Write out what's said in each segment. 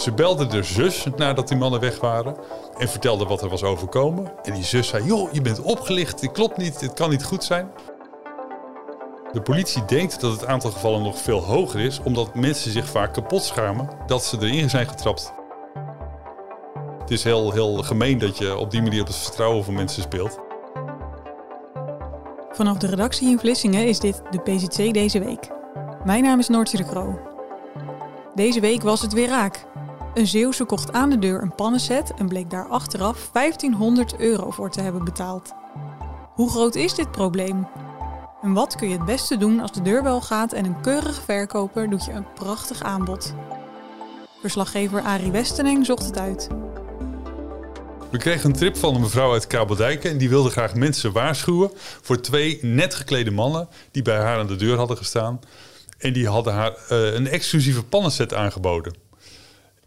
Ze belde de zus nadat die mannen weg waren en vertelde wat er was overkomen. En die zus zei: Joh, je bent opgelicht, dit klopt niet, dit kan niet goed zijn. De politie denkt dat het aantal gevallen nog veel hoger is, omdat mensen zich vaak kapot schamen dat ze erin zijn getrapt. Het is heel, heel gemeen dat je op die manier op het vertrouwen van mensen speelt. Vanaf de redactie in Vlissingen is dit de PZC deze week. Mijn naam is Noortje de Kroo. Deze week was het weer raak. Een Zeeuwse kocht aan de deur een pannenset en bleek daar achteraf 1500 euro voor te hebben betaald. Hoe groot is dit probleem? En wat kun je het beste doen als de deurbel gaat en een keurige verkoper doet je een prachtig aanbod? Verslaggever Arie Westeneng zocht het uit. We kregen een trip van een mevrouw uit Kabeldijken en die wilde graag mensen waarschuwen voor twee net geklede mannen die bij haar aan de deur hadden gestaan. En die hadden haar uh, een exclusieve pannenset aangeboden.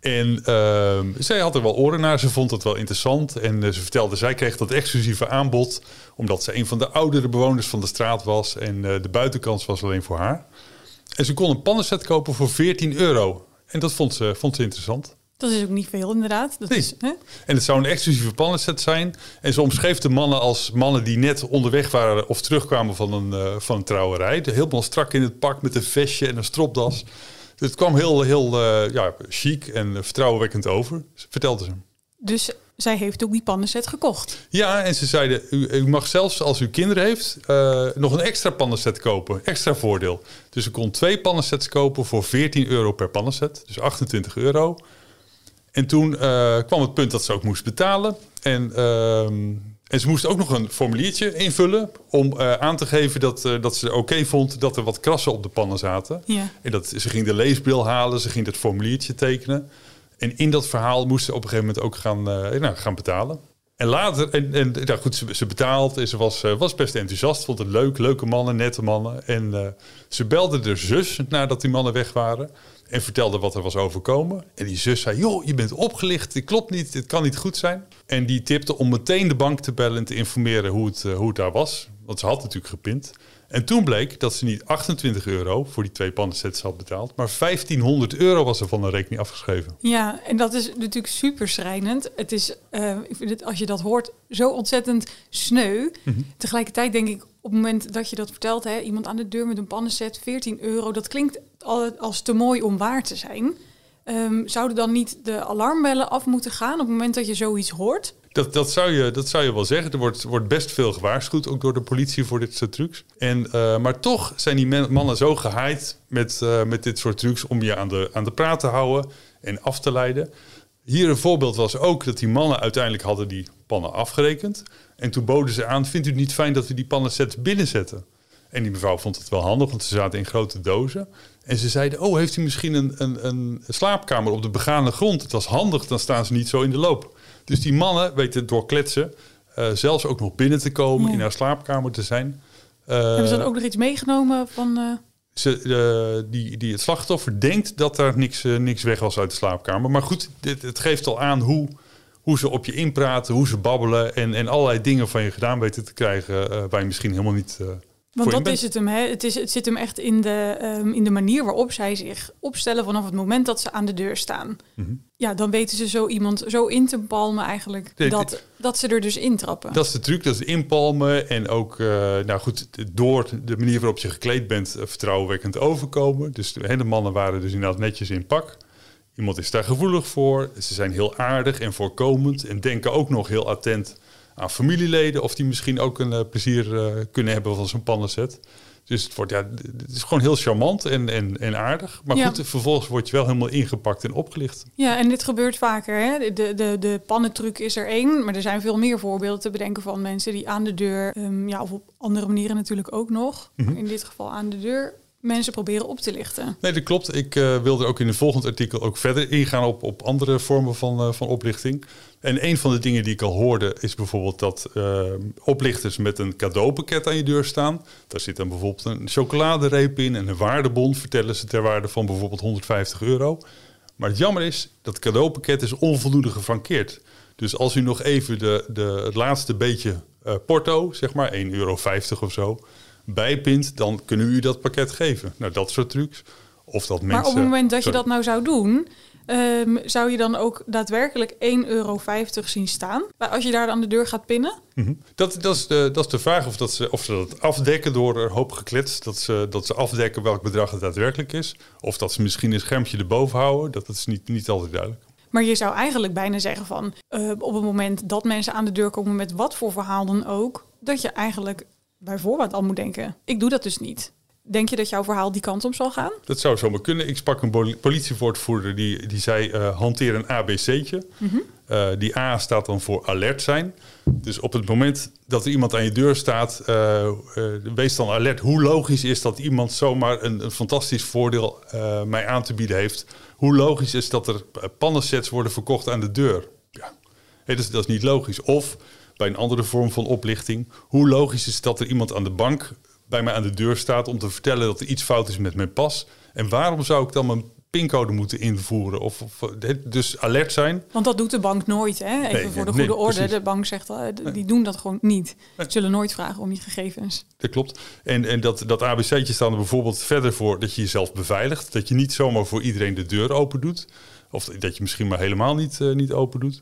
En uh, zij had er wel oren naar, ze vond het wel interessant. En uh, ze vertelde, zij kreeg dat exclusieve aanbod... omdat ze een van de oudere bewoners van de straat was... en uh, de buitenkans was alleen voor haar. En ze kon een pannenset kopen voor 14 euro. En dat vond ze, vond ze interessant. Dat is ook niet veel inderdaad. Dat nee. is, hè? En het zou een exclusieve pannenset zijn. En ze omschreef de mannen als mannen die net onderweg waren... of terugkwamen van een, uh, van een trouwerij. Helemaal strak in het pak met een vestje en een stropdas... Het kwam heel, heel uh, ja, chic en vertrouwenwekkend over, vertelde ze. Dus zij heeft ook die pannenset gekocht? Ja, en ze zeiden, u, u mag zelfs als u kinderen heeft uh, nog een extra pannenset kopen. Extra voordeel. Dus ze kon twee pannensets kopen voor 14 euro per pannenset. Dus 28 euro. En toen uh, kwam het punt dat ze ook moest betalen. En... Uh, en ze moest ook nog een formuliertje invullen om uh, aan te geven dat, uh, dat ze oké okay vond dat er wat krassen op de pannen zaten. Ja. En dat, ze ging de leesbril halen, ze ging dat formuliertje tekenen. En in dat verhaal moest ze op een gegeven moment ook gaan, uh, nou, gaan betalen. En later, en, en nou goed, ze, ze betaalt en ze was, was best enthousiast, vond het leuk, leuke mannen, nette mannen. En ze belde de zus nadat die mannen weg waren en vertelde wat er was overkomen. En die zus zei, joh, je bent opgelicht, dit klopt niet, dit kan niet goed zijn. En die tipte om meteen de bank te bellen en te informeren hoe het, uh, hoe het daar was. Want ze had natuurlijk gepint. En toen bleek dat ze niet 28 euro voor die twee pannensets had betaald, maar 1500 euro was er van de rekening afgeschreven. Ja, en dat is natuurlijk super schrijnend. Het is, uh, ik vind het, als je dat hoort, zo ontzettend sneu. Mm -hmm. Tegelijkertijd denk ik, op het moment dat je dat vertelt, hè, iemand aan de deur met een pannenset, 14 euro, dat klinkt als te mooi om waar te zijn. Um, zouden dan niet de alarmbellen af moeten gaan op het moment dat je zoiets hoort? Dat, dat, zou, je, dat zou je wel zeggen. Er wordt, wordt best veel gewaarschuwd, ook door de politie, voor dit soort trucs. En, uh, maar toch zijn die mannen zo gehaaid met, uh, met dit soort trucs om je aan de, aan de praat te houden en af te leiden. Hier een voorbeeld was ook dat die mannen uiteindelijk hadden die pannen afgerekend. En toen boden ze aan, vindt u het niet fijn dat we die pannensets binnenzetten? En die mevrouw vond het wel handig, want ze zaten in grote dozen. En ze zeiden, oh, heeft u misschien een, een, een slaapkamer op de begane grond? Het was handig, dan staan ze niet zo in de loop. Dus die mannen weten door kletsen uh, zelfs ook nog binnen te komen, ja. in haar slaapkamer te zijn. Uh, Hebben ze dan ook nog iets meegenomen van... Uh... Ze, die, die het slachtoffer denkt dat er niks, niks weg was uit de slaapkamer. Maar goed, dit, het geeft al aan hoe, hoe ze op je inpraten, hoe ze babbelen... en, en allerlei dingen van je gedaan weten te krijgen... Waar je misschien helemaal niet... Want dat is het hem, hè? Het, is, het zit hem echt in de, um, in de manier waarop zij zich opstellen vanaf het moment dat ze aan de deur staan. Mm -hmm. Ja, dan weten ze zo iemand zo in te palmen eigenlijk, nee, dat, dat ze er dus intrappen. Dat is de truc, dat is inpalmen en ook, uh, nou goed, door de manier waarop je gekleed bent, uh, vertrouwenwekkend overkomen. Dus de, de mannen waren dus inderdaad netjes in pak. Iemand is daar gevoelig voor, ze zijn heel aardig en voorkomend en denken ook nog heel attent aan familieleden of die misschien ook een uh, plezier uh, kunnen hebben van zo'n pannenset. Dus het, wordt, ja, het is gewoon heel charmant en, en, en aardig. Maar ja. goed, vervolgens word je wel helemaal ingepakt en opgelicht. Ja, en dit gebeurt vaker. Hè? De, de, de pannentruc is er één, maar er zijn veel meer voorbeelden te bedenken van mensen die aan de deur, um, ja, of op andere manieren natuurlijk ook nog, mm -hmm. in dit geval aan de deur, mensen proberen op te lichten. Nee, dat klopt. Ik uh, wilde ook in het volgende artikel ook verder ingaan op, op andere vormen van, uh, van oplichting. En een van de dingen die ik al hoorde is bijvoorbeeld dat uh, oplichters met een cadeaupakket aan je deur staan. Daar zit dan bijvoorbeeld een chocoladereep in en een waardebon, vertellen ze ter waarde van bijvoorbeeld 150 euro. Maar het jammer is, dat cadeaupakket is onvoldoende gefrankeerd. Dus als u nog even de, de, het laatste beetje porto, zeg maar 1,50 euro of zo, bijpint, dan kunnen we u dat pakket geven. Nou, dat soort trucs. Of dat mensen, maar op het moment dat je dat nou zou doen, um, zou je dan ook daadwerkelijk 1,50 euro zien staan? Als je daar aan de deur gaat pinnen? Mm -hmm. dat, dat, is de, dat is de vraag of, dat ze, of ze dat afdekken door een hoop geklets. Dat ze, dat ze afdekken welk bedrag het daadwerkelijk is. Of dat ze misschien een schermpje erboven houden. Dat is niet, niet altijd duidelijk. Maar je zou eigenlijk bijna zeggen van uh, op het moment dat mensen aan de deur komen met wat voor verhaal dan ook, dat je eigenlijk bijvoorbeeld al moet denken. Ik doe dat dus niet. Denk je dat jouw verhaal die kant op zal gaan? Dat zou zomaar kunnen. Ik sprak een politievoortvoerder die, die zei: uh, hanteer een ABC'tje. Mm uh, die A staat dan voor alert zijn. Dus op het moment dat er iemand aan je deur staat, uh, wees dan alert. Hoe logisch is dat iemand zomaar een, een fantastisch voordeel mij aan te bieden heeft? Hoe logisch is dat er pannensets worden verkocht aan de deur? Ja, dat, is, dat is niet logisch. Of bij een andere vorm van oplichting. Hoe logisch is dat er iemand aan de bank bij mij aan de deur staat om te vertellen dat er iets fout is met mijn pas? En waarom zou ik dan mijn pincode moeten invoeren of, of, dus alert zijn? Want dat doet de bank nooit, hè? Even voor de goede nee, orde. De bank zegt, uh, die doen dat gewoon niet. Ze zullen nooit vragen om je gegevens. Dat klopt. En, en dat, dat ABC'tje staan er bijvoorbeeld verder voor dat je jezelf beveiligt. Dat je niet zomaar voor iedereen de deur open doet. Of dat je misschien maar helemaal niet, uh, niet open doet.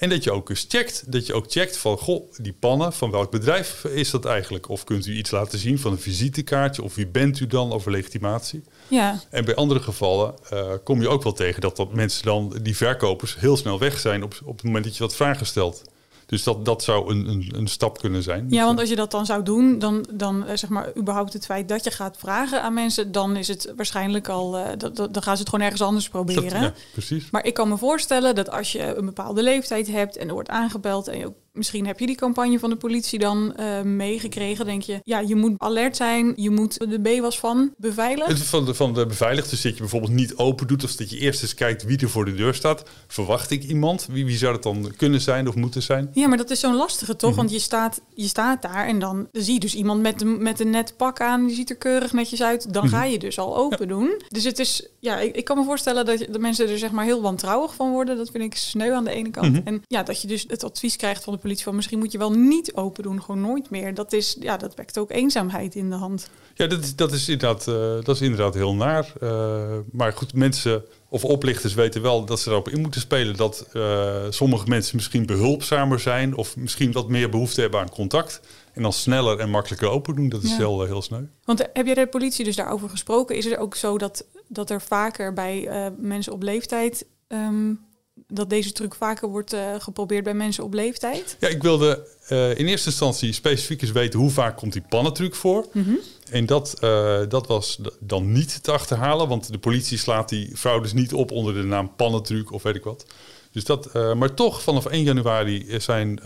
En dat je ook eens checkt. Dat je ook checkt van, goh, die pannen, van welk bedrijf is dat eigenlijk? Of kunt u iets laten zien van een visitekaartje? Of wie bent u dan over legitimatie? Ja. En bij andere gevallen uh, kom je ook wel tegen dat, dat mensen dan, die verkopers, heel snel weg zijn op, op het moment dat je wat vragen stelt. Dus dat, dat zou een, een, een stap kunnen zijn. Ja, want als je dat dan zou doen, dan, dan zeg maar überhaupt het feit dat je gaat vragen aan mensen, dan is het waarschijnlijk al, uh, dat, dan gaan ze het gewoon ergens anders proberen. Dat, ja, precies. Maar ik kan me voorstellen dat als je een bepaalde leeftijd hebt en er wordt aangebeld en je ook Misschien heb je die campagne van de politie dan uh, meegekregen. Denk je, ja, je moet alert zijn. Je moet de B was van beveiligd. Van de, van de beveiligd. Dus dat je bijvoorbeeld niet open doet. Of dat je eerst eens kijkt wie er voor de deur staat. Verwacht ik iemand? Wie, wie zou het dan kunnen zijn of moeten zijn? Ja, maar dat is zo'n lastige toch? Mm -hmm. Want je staat, je staat daar en dan zie je dus iemand met, een, met een net pak aan. Die ziet er keurig netjes uit. Dan mm -hmm. ga je dus al open ja. doen. Dus het is, ja, ik, ik, kan me voorstellen dat de mensen er zeg maar heel wantrouwig van worden. Dat vind ik sneu aan de ene kant. Mm -hmm. En ja, dat je dus het advies krijgt van de politie van misschien moet je wel niet open doen, gewoon nooit meer. Dat, is, ja, dat wekt ook eenzaamheid in de hand. Ja, dat is, dat is, inderdaad, uh, dat is inderdaad heel naar. Uh, maar goed, mensen of oplichters weten wel dat ze erop in moeten spelen dat uh, sommige mensen misschien behulpzamer zijn of misschien wat meer behoefte hebben aan contact. En dan sneller en makkelijker open doen. Dat is ja. heel, heel sneu. Want heb jij de politie dus daarover gesproken? Is het ook zo dat, dat er vaker bij mensen op leeftijd um, dat deze truc vaker wordt uh, geprobeerd bij mensen op leeftijd? Ja, ik wilde uh, in eerste instantie specifiek eens weten hoe vaak komt die pannentruc voor. Mm -hmm. En dat, uh, dat was dan niet te achterhalen, want de politie slaat die fraudes niet op onder de naam pannentruc of weet ik wat. Dus dat, maar toch, vanaf 1 januari zijn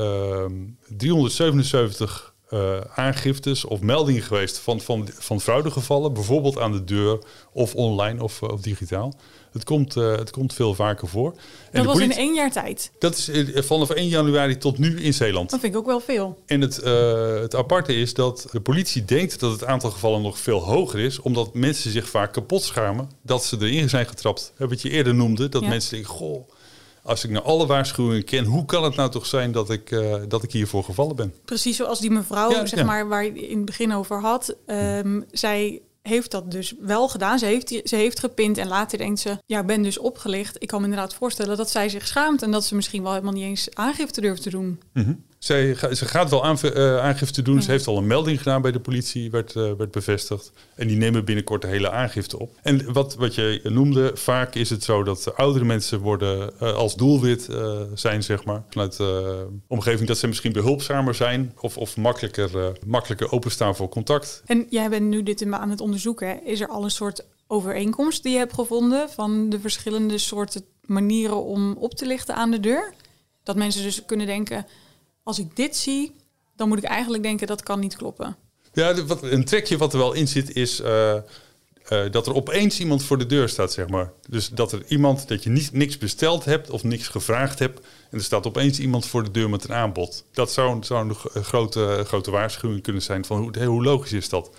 377 uh, aangiftes of meldingen geweest van, van, van fraudegevallen, bijvoorbeeld aan de deur of online of, of digitaal. Het komt, uh, het komt veel vaker voor. Dat en was politie, in één jaar tijd? Dat is vanaf 1 januari tot nu in Zeeland. Dat vind ik ook wel veel. En het, uh, het aparte is dat de politie denkt dat het aantal gevallen nog veel hoger is, omdat mensen zich vaak kapot schamen dat ze erin zijn getrapt. Wat je eerder noemde, dat ja. mensen denken, goh, als ik nou alle waarschuwingen ken, hoe kan het nou toch zijn dat ik, uh, dat ik hiervoor gevallen ben? Precies zoals die mevrouw, ja, zeg ja. maar, waar je in het begin over had. Um, zij heeft dat dus wel gedaan. Ze heeft, ze heeft gepind en later denkt ze, ja, ben dus opgelicht. Ik kan me inderdaad voorstellen dat zij zich schaamt en dat ze misschien wel helemaal niet eens aangifte durft te doen. Mm -hmm. Zij, ze gaat wel uh, aangifte doen. Ze heeft al een melding gedaan bij de politie, werd, uh, werd bevestigd. En die nemen binnenkort de hele aangifte op. En wat, wat je noemde, vaak is het zo dat oudere mensen worden uh, als doelwit zijn, zeg maar. Vanuit de omgeving dat ze misschien behulpzamer zijn of, of makkelijker, makkelijker openstaan voor contact. En jij bent nu dit aan het onderzoeken. Hè? Is er al een soort overeenkomst die je hebt gevonden van de verschillende soorten manieren om op te lichten aan de deur? Dat mensen dus kunnen denken als ik dit zie, dan moet ik eigenlijk denken dat kan niet kloppen. Ja, wat, een trekje wat er wel in zit is uh, eh, dat er opeens iemand voor de deur staat, zeg maar. Dus dat er iemand, dat je niet, niks besteld hebt of niks gevraagd hebt. En er staat opeens iemand voor de deur met een aanbod. Dat zou, een g- grote, grote waarschuwing kunnen zijn van hoe, hoe logisch is dat?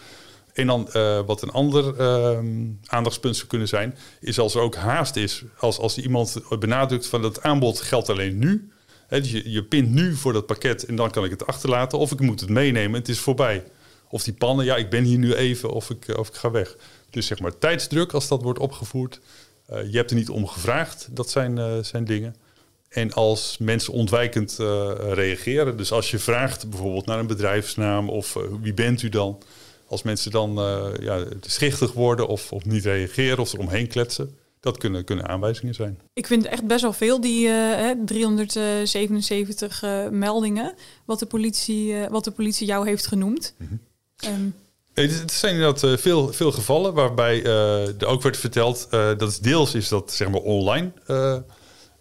En dan eh, wat een ander ehm, aandachtspunt zou kunnen zijn, is als er ook haast is. Als, als iemand benadrukt van het aanbod geldt alleen nu. Dus je, je pint nu voor dat pakket en dan kan ik het achterlaten. Of ik moet het meenemen, het is voorbij. Of die pannen, ja, ik ben hier nu even of ik, eh, of ik ga weg. Dus zeg maar tijdsdruk als dat wordt opgevoerd. Eh, je hebt er niet om gevraagd, dat zijn, eh, zijn dingen. En als mensen ontwijkend reageren, dus als je vraagt bijvoorbeeld naar een bedrijfsnaam of wie bent u dan, als mensen dan ja, schichtig worden of, of niet reageren of er omheen kletsen, dat kunnen, kunnen aanwijzingen zijn. Ik vind echt best wel veel, die eh, hè, 377 eh, meldingen, wat de, politie, eh, wat de politie jou heeft genoemd. Ehm, Nee, het het zijn inderdaad eh, veel, veel gevallen waarbij eh, er ook werd verteld eh, dat het deels is dat zeg maar online eh,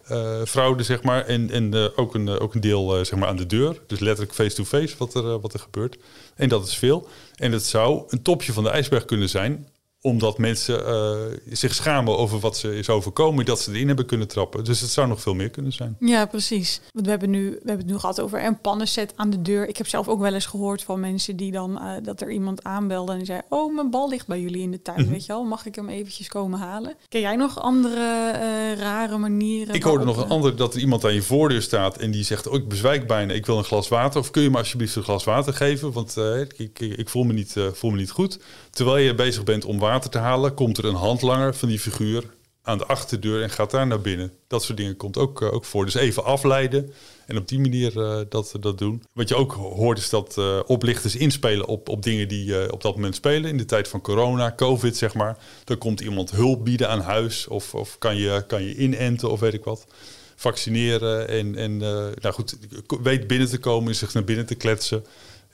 eh, fraude zeg maar en, en eh, ook, een, eh, ook een deel eh, zeg maar aan de deur, dus letterlijk face-to-face wat, er, eh, wat er gebeurt. En dat is veel. En het zou een topje van de ijsberg kunnen zijn omdat mensen eh, zich schamen over wat ze is overkomen, dat ze erin hebben kunnen trappen. Dus het zou nog veel meer kunnen zijn. Ja, precies. Want we hebben, nu, we hebben het nu gehad over een pannenset aan de deur. Ik heb zelf ook wel eens gehoord van mensen die dan eh, dat er iemand aanbelde en zei: Oh, mijn bal ligt bij jullie in de tuin. Mhm. Weet je wel, mag ik hem eventjes komen halen? Ken jij nog andere eh, rare manieren? Ik hoorde nog een ander dat er iemand aan je voordeur staat en die zegt: Oh, ik bezwijk bijna, ik wil een glas water. Of kun je me alsjeblieft een glas water geven? Want ik, ik, ik voel, me niet, voel me niet goed. Terwijl je bezig bent om water te halen, komt er een handlanger van die figuur aan de achterdeur en gaat daar naar binnen. Dat soort dingen komt ook, eh, ook voor. Dus even afleiden en op die manier eh, dat, dat doen. Wat je ook hoort is dat eh, oplichters inspelen op, op dingen die op dat moment spelen. In de tijd van corona, covid zeg maar. Dan komt iemand hulp bieden aan huis of, of kan, je, kan je inenten of weet ik wat. Vaccineren en, en nou goed, weet binnen te komen, zich naar binnen te kletsen.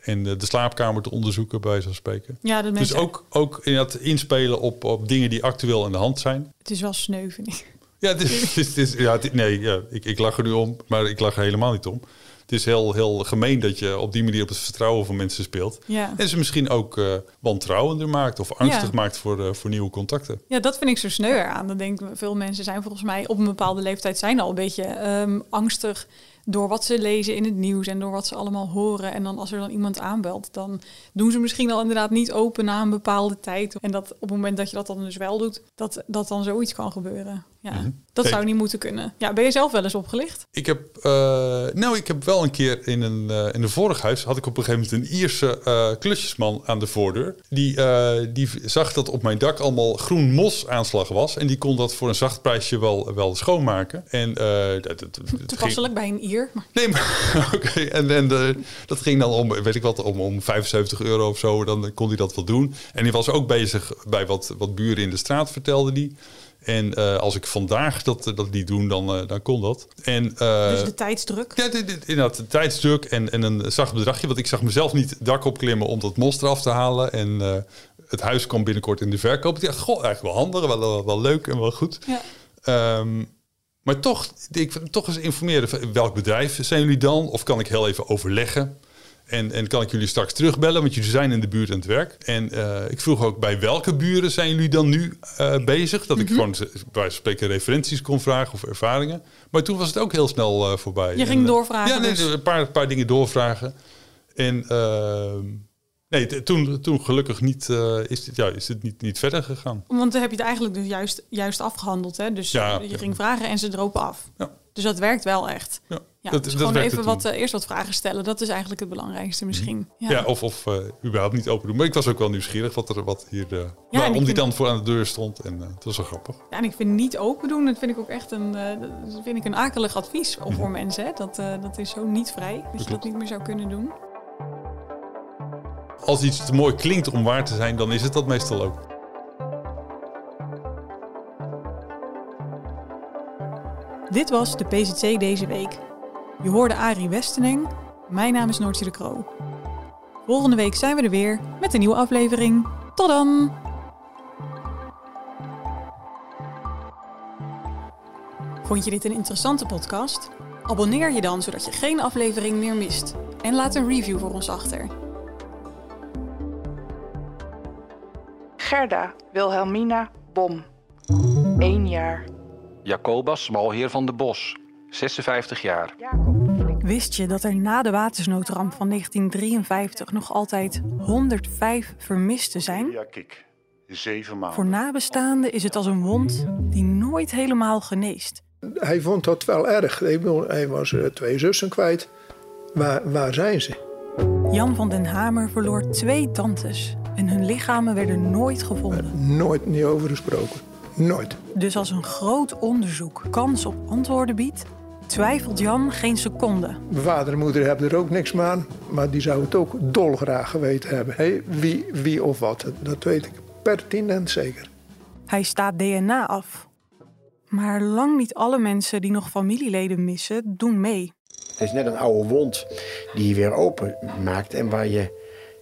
En de slaapkamer te onderzoeken, bij zo'n spreken. Ja, dat Dus ook, ook inderdaad inspelen op, op dingen die actueel aan de hand zijn. Het is wel sneu, vind ik. Ja, het is, het is, het is- ja, het- nee, ja, ik, ik lach er nu om, maar ik lach er helemaal niet om. Het is heel, heel gemeen dat je op die manier op het vertrouwen van mensen speelt. Ja. En ze misschien ook eh, wantrouwender maakt of angstig Ja. maakt voor, eh, voor nieuwe contacten. Ja, dat vind ik zo sneu eraan. Dan denk ik, veel mensen zijn volgens mij op een bepaalde leeftijd zijn al een beetje ehm, angstig door wat ze lezen in het nieuws en door wat ze allemaal horen. En dan als er dan iemand aanbelt, dan doen ze misschien al inderdaad niet open na een bepaalde tijd. En dat op het moment dat je dat dan dus wel doet, dat, dat dan zoiets kan gebeuren. Ja, dat Kijk. zou niet moeten kunnen. Ja, ben je zelf wel eens opgelicht? Ik heb, eh, nou, ik heb wel een keer in een, eh, in een vorig huis had ik op een gegeven moment een Ierse eh, klusjesman aan de voordeur. Die, die zag dat op mijn dak allemaal groen mos aanslag was. En die kon dat voor een zacht prijsje wel, wel schoonmaken. En dat, dat, dat ging- Toepasselijk bij een Ier. Maar Nee, maar oké. En, en eh, dat ging dan om, weet ik wat, om, om 75 euro of zo. Dan kon hij dat wel doen. En hij was ook bezig bij wat, wat buren in de straat, vertelde hij. En eh, als ik vandaag dat, dat liet doen, dan, eh, dan kon dat. En, dus de tijdsdruk. ja, inderdaad, een tijdsdruk en, en een zacht bedragje. Want ik zag mezelf niet het dak opklimmen om dat mos eraf te halen. En het huis kwam binnenkort in de verkoop. Ik dacht, goh, eigenlijk wel handig, wel, wel, wel leuk en wel goed. Ja. Ehm, maar toch, ik wil toch eens informeren. van Welk bedrijf zijn jullie dan? Of kan ik heel even overleggen? En, en kan ik jullie straks terugbellen? Want jullie zijn in de buurt aan het werk. En eh, ik vroeg ook, bij welke buren zijn jullie dan nu eh, bezig? Dat ik Mhm. gewoon, bij wijze van spreken, referenties kon vragen of ervaringen. Maar toen was het ook heel snel eh, voorbij. Je ging eh, doorvragen Ja, nee, dus. een paar, paar dingen doorvragen. En ehm, nee, toen, toen gelukkig niet, eh, is, dit, ja, is het niet, niet verder gegaan. Want dan heb je het eigenlijk dus juist, juist afgehandeld. Hè? Dus Ja. je ging vragen en ze dropen af. Ja. Dus dat werkt wel echt. Ja, Ja, dat, dus dat gewoon even wat, eh, eerst wat vragen stellen. Dat is eigenlijk het belangrijkste misschien. Ja. Ja, of, of eh, überhaupt niet open doen. Maar ik was ook wel nieuwsgierig wat er wat hier. eh waarom die vind- dan voor aan de deur stond. En het was wel grappig. Ja, en ik vind niet open doen, dat vind ik ook echt een, dat vind ik een akelig advies Mhm. voor mensen. Hè? Dat, dat is zo niet vrij, dat je dat niet meer zou kunnen doen. Als iets te mooi klinkt om waar te zijn, dan is het dat meestal ook. Dit was de PZC deze week. Je hoorde Arie Westeneng. Mijn naam is Noortje de Kroo. Volgende week zijn we er weer met een nieuwe aflevering. Tot dan! Vond je dit een interessante podcast? Abonneer je dan zodat je geen aflevering meer mist. En laat een review voor ons achter. Gerda Wilhelmina Bom, 1 jaar. Jacobus Malheer van de Bos, 56 jaar. Wist je dat er na de watersnoodramp van 1953 nog altijd 105 vermisten zijn? Ja, kijk. Zeven maanden. Voor nabestaanden is het als een wond die nooit helemaal geneest. Hij vond dat wel erg. Hij was eh, twee zussen kwijt. Waar, waar zijn ze? Jan van den Hamer verloor twee tantes en hun lichamen werden nooit gevonden. Nooit niet over gesproken. Nooit. Dus als een groot onderzoek kans op antwoorden biedt, twijfelt Jan geen seconde. Mijn vader en moeder hebben er ook niks aan, maar die zou het ook dolgraag geweten hebben. Hey, wie, wie of wat, dat weet ik pertinent zeker. Hij staat DNA af. Maar lang niet alle mensen die nog familieleden missen, doen mee. Het is net een oude wond die je weer open maakt en waar je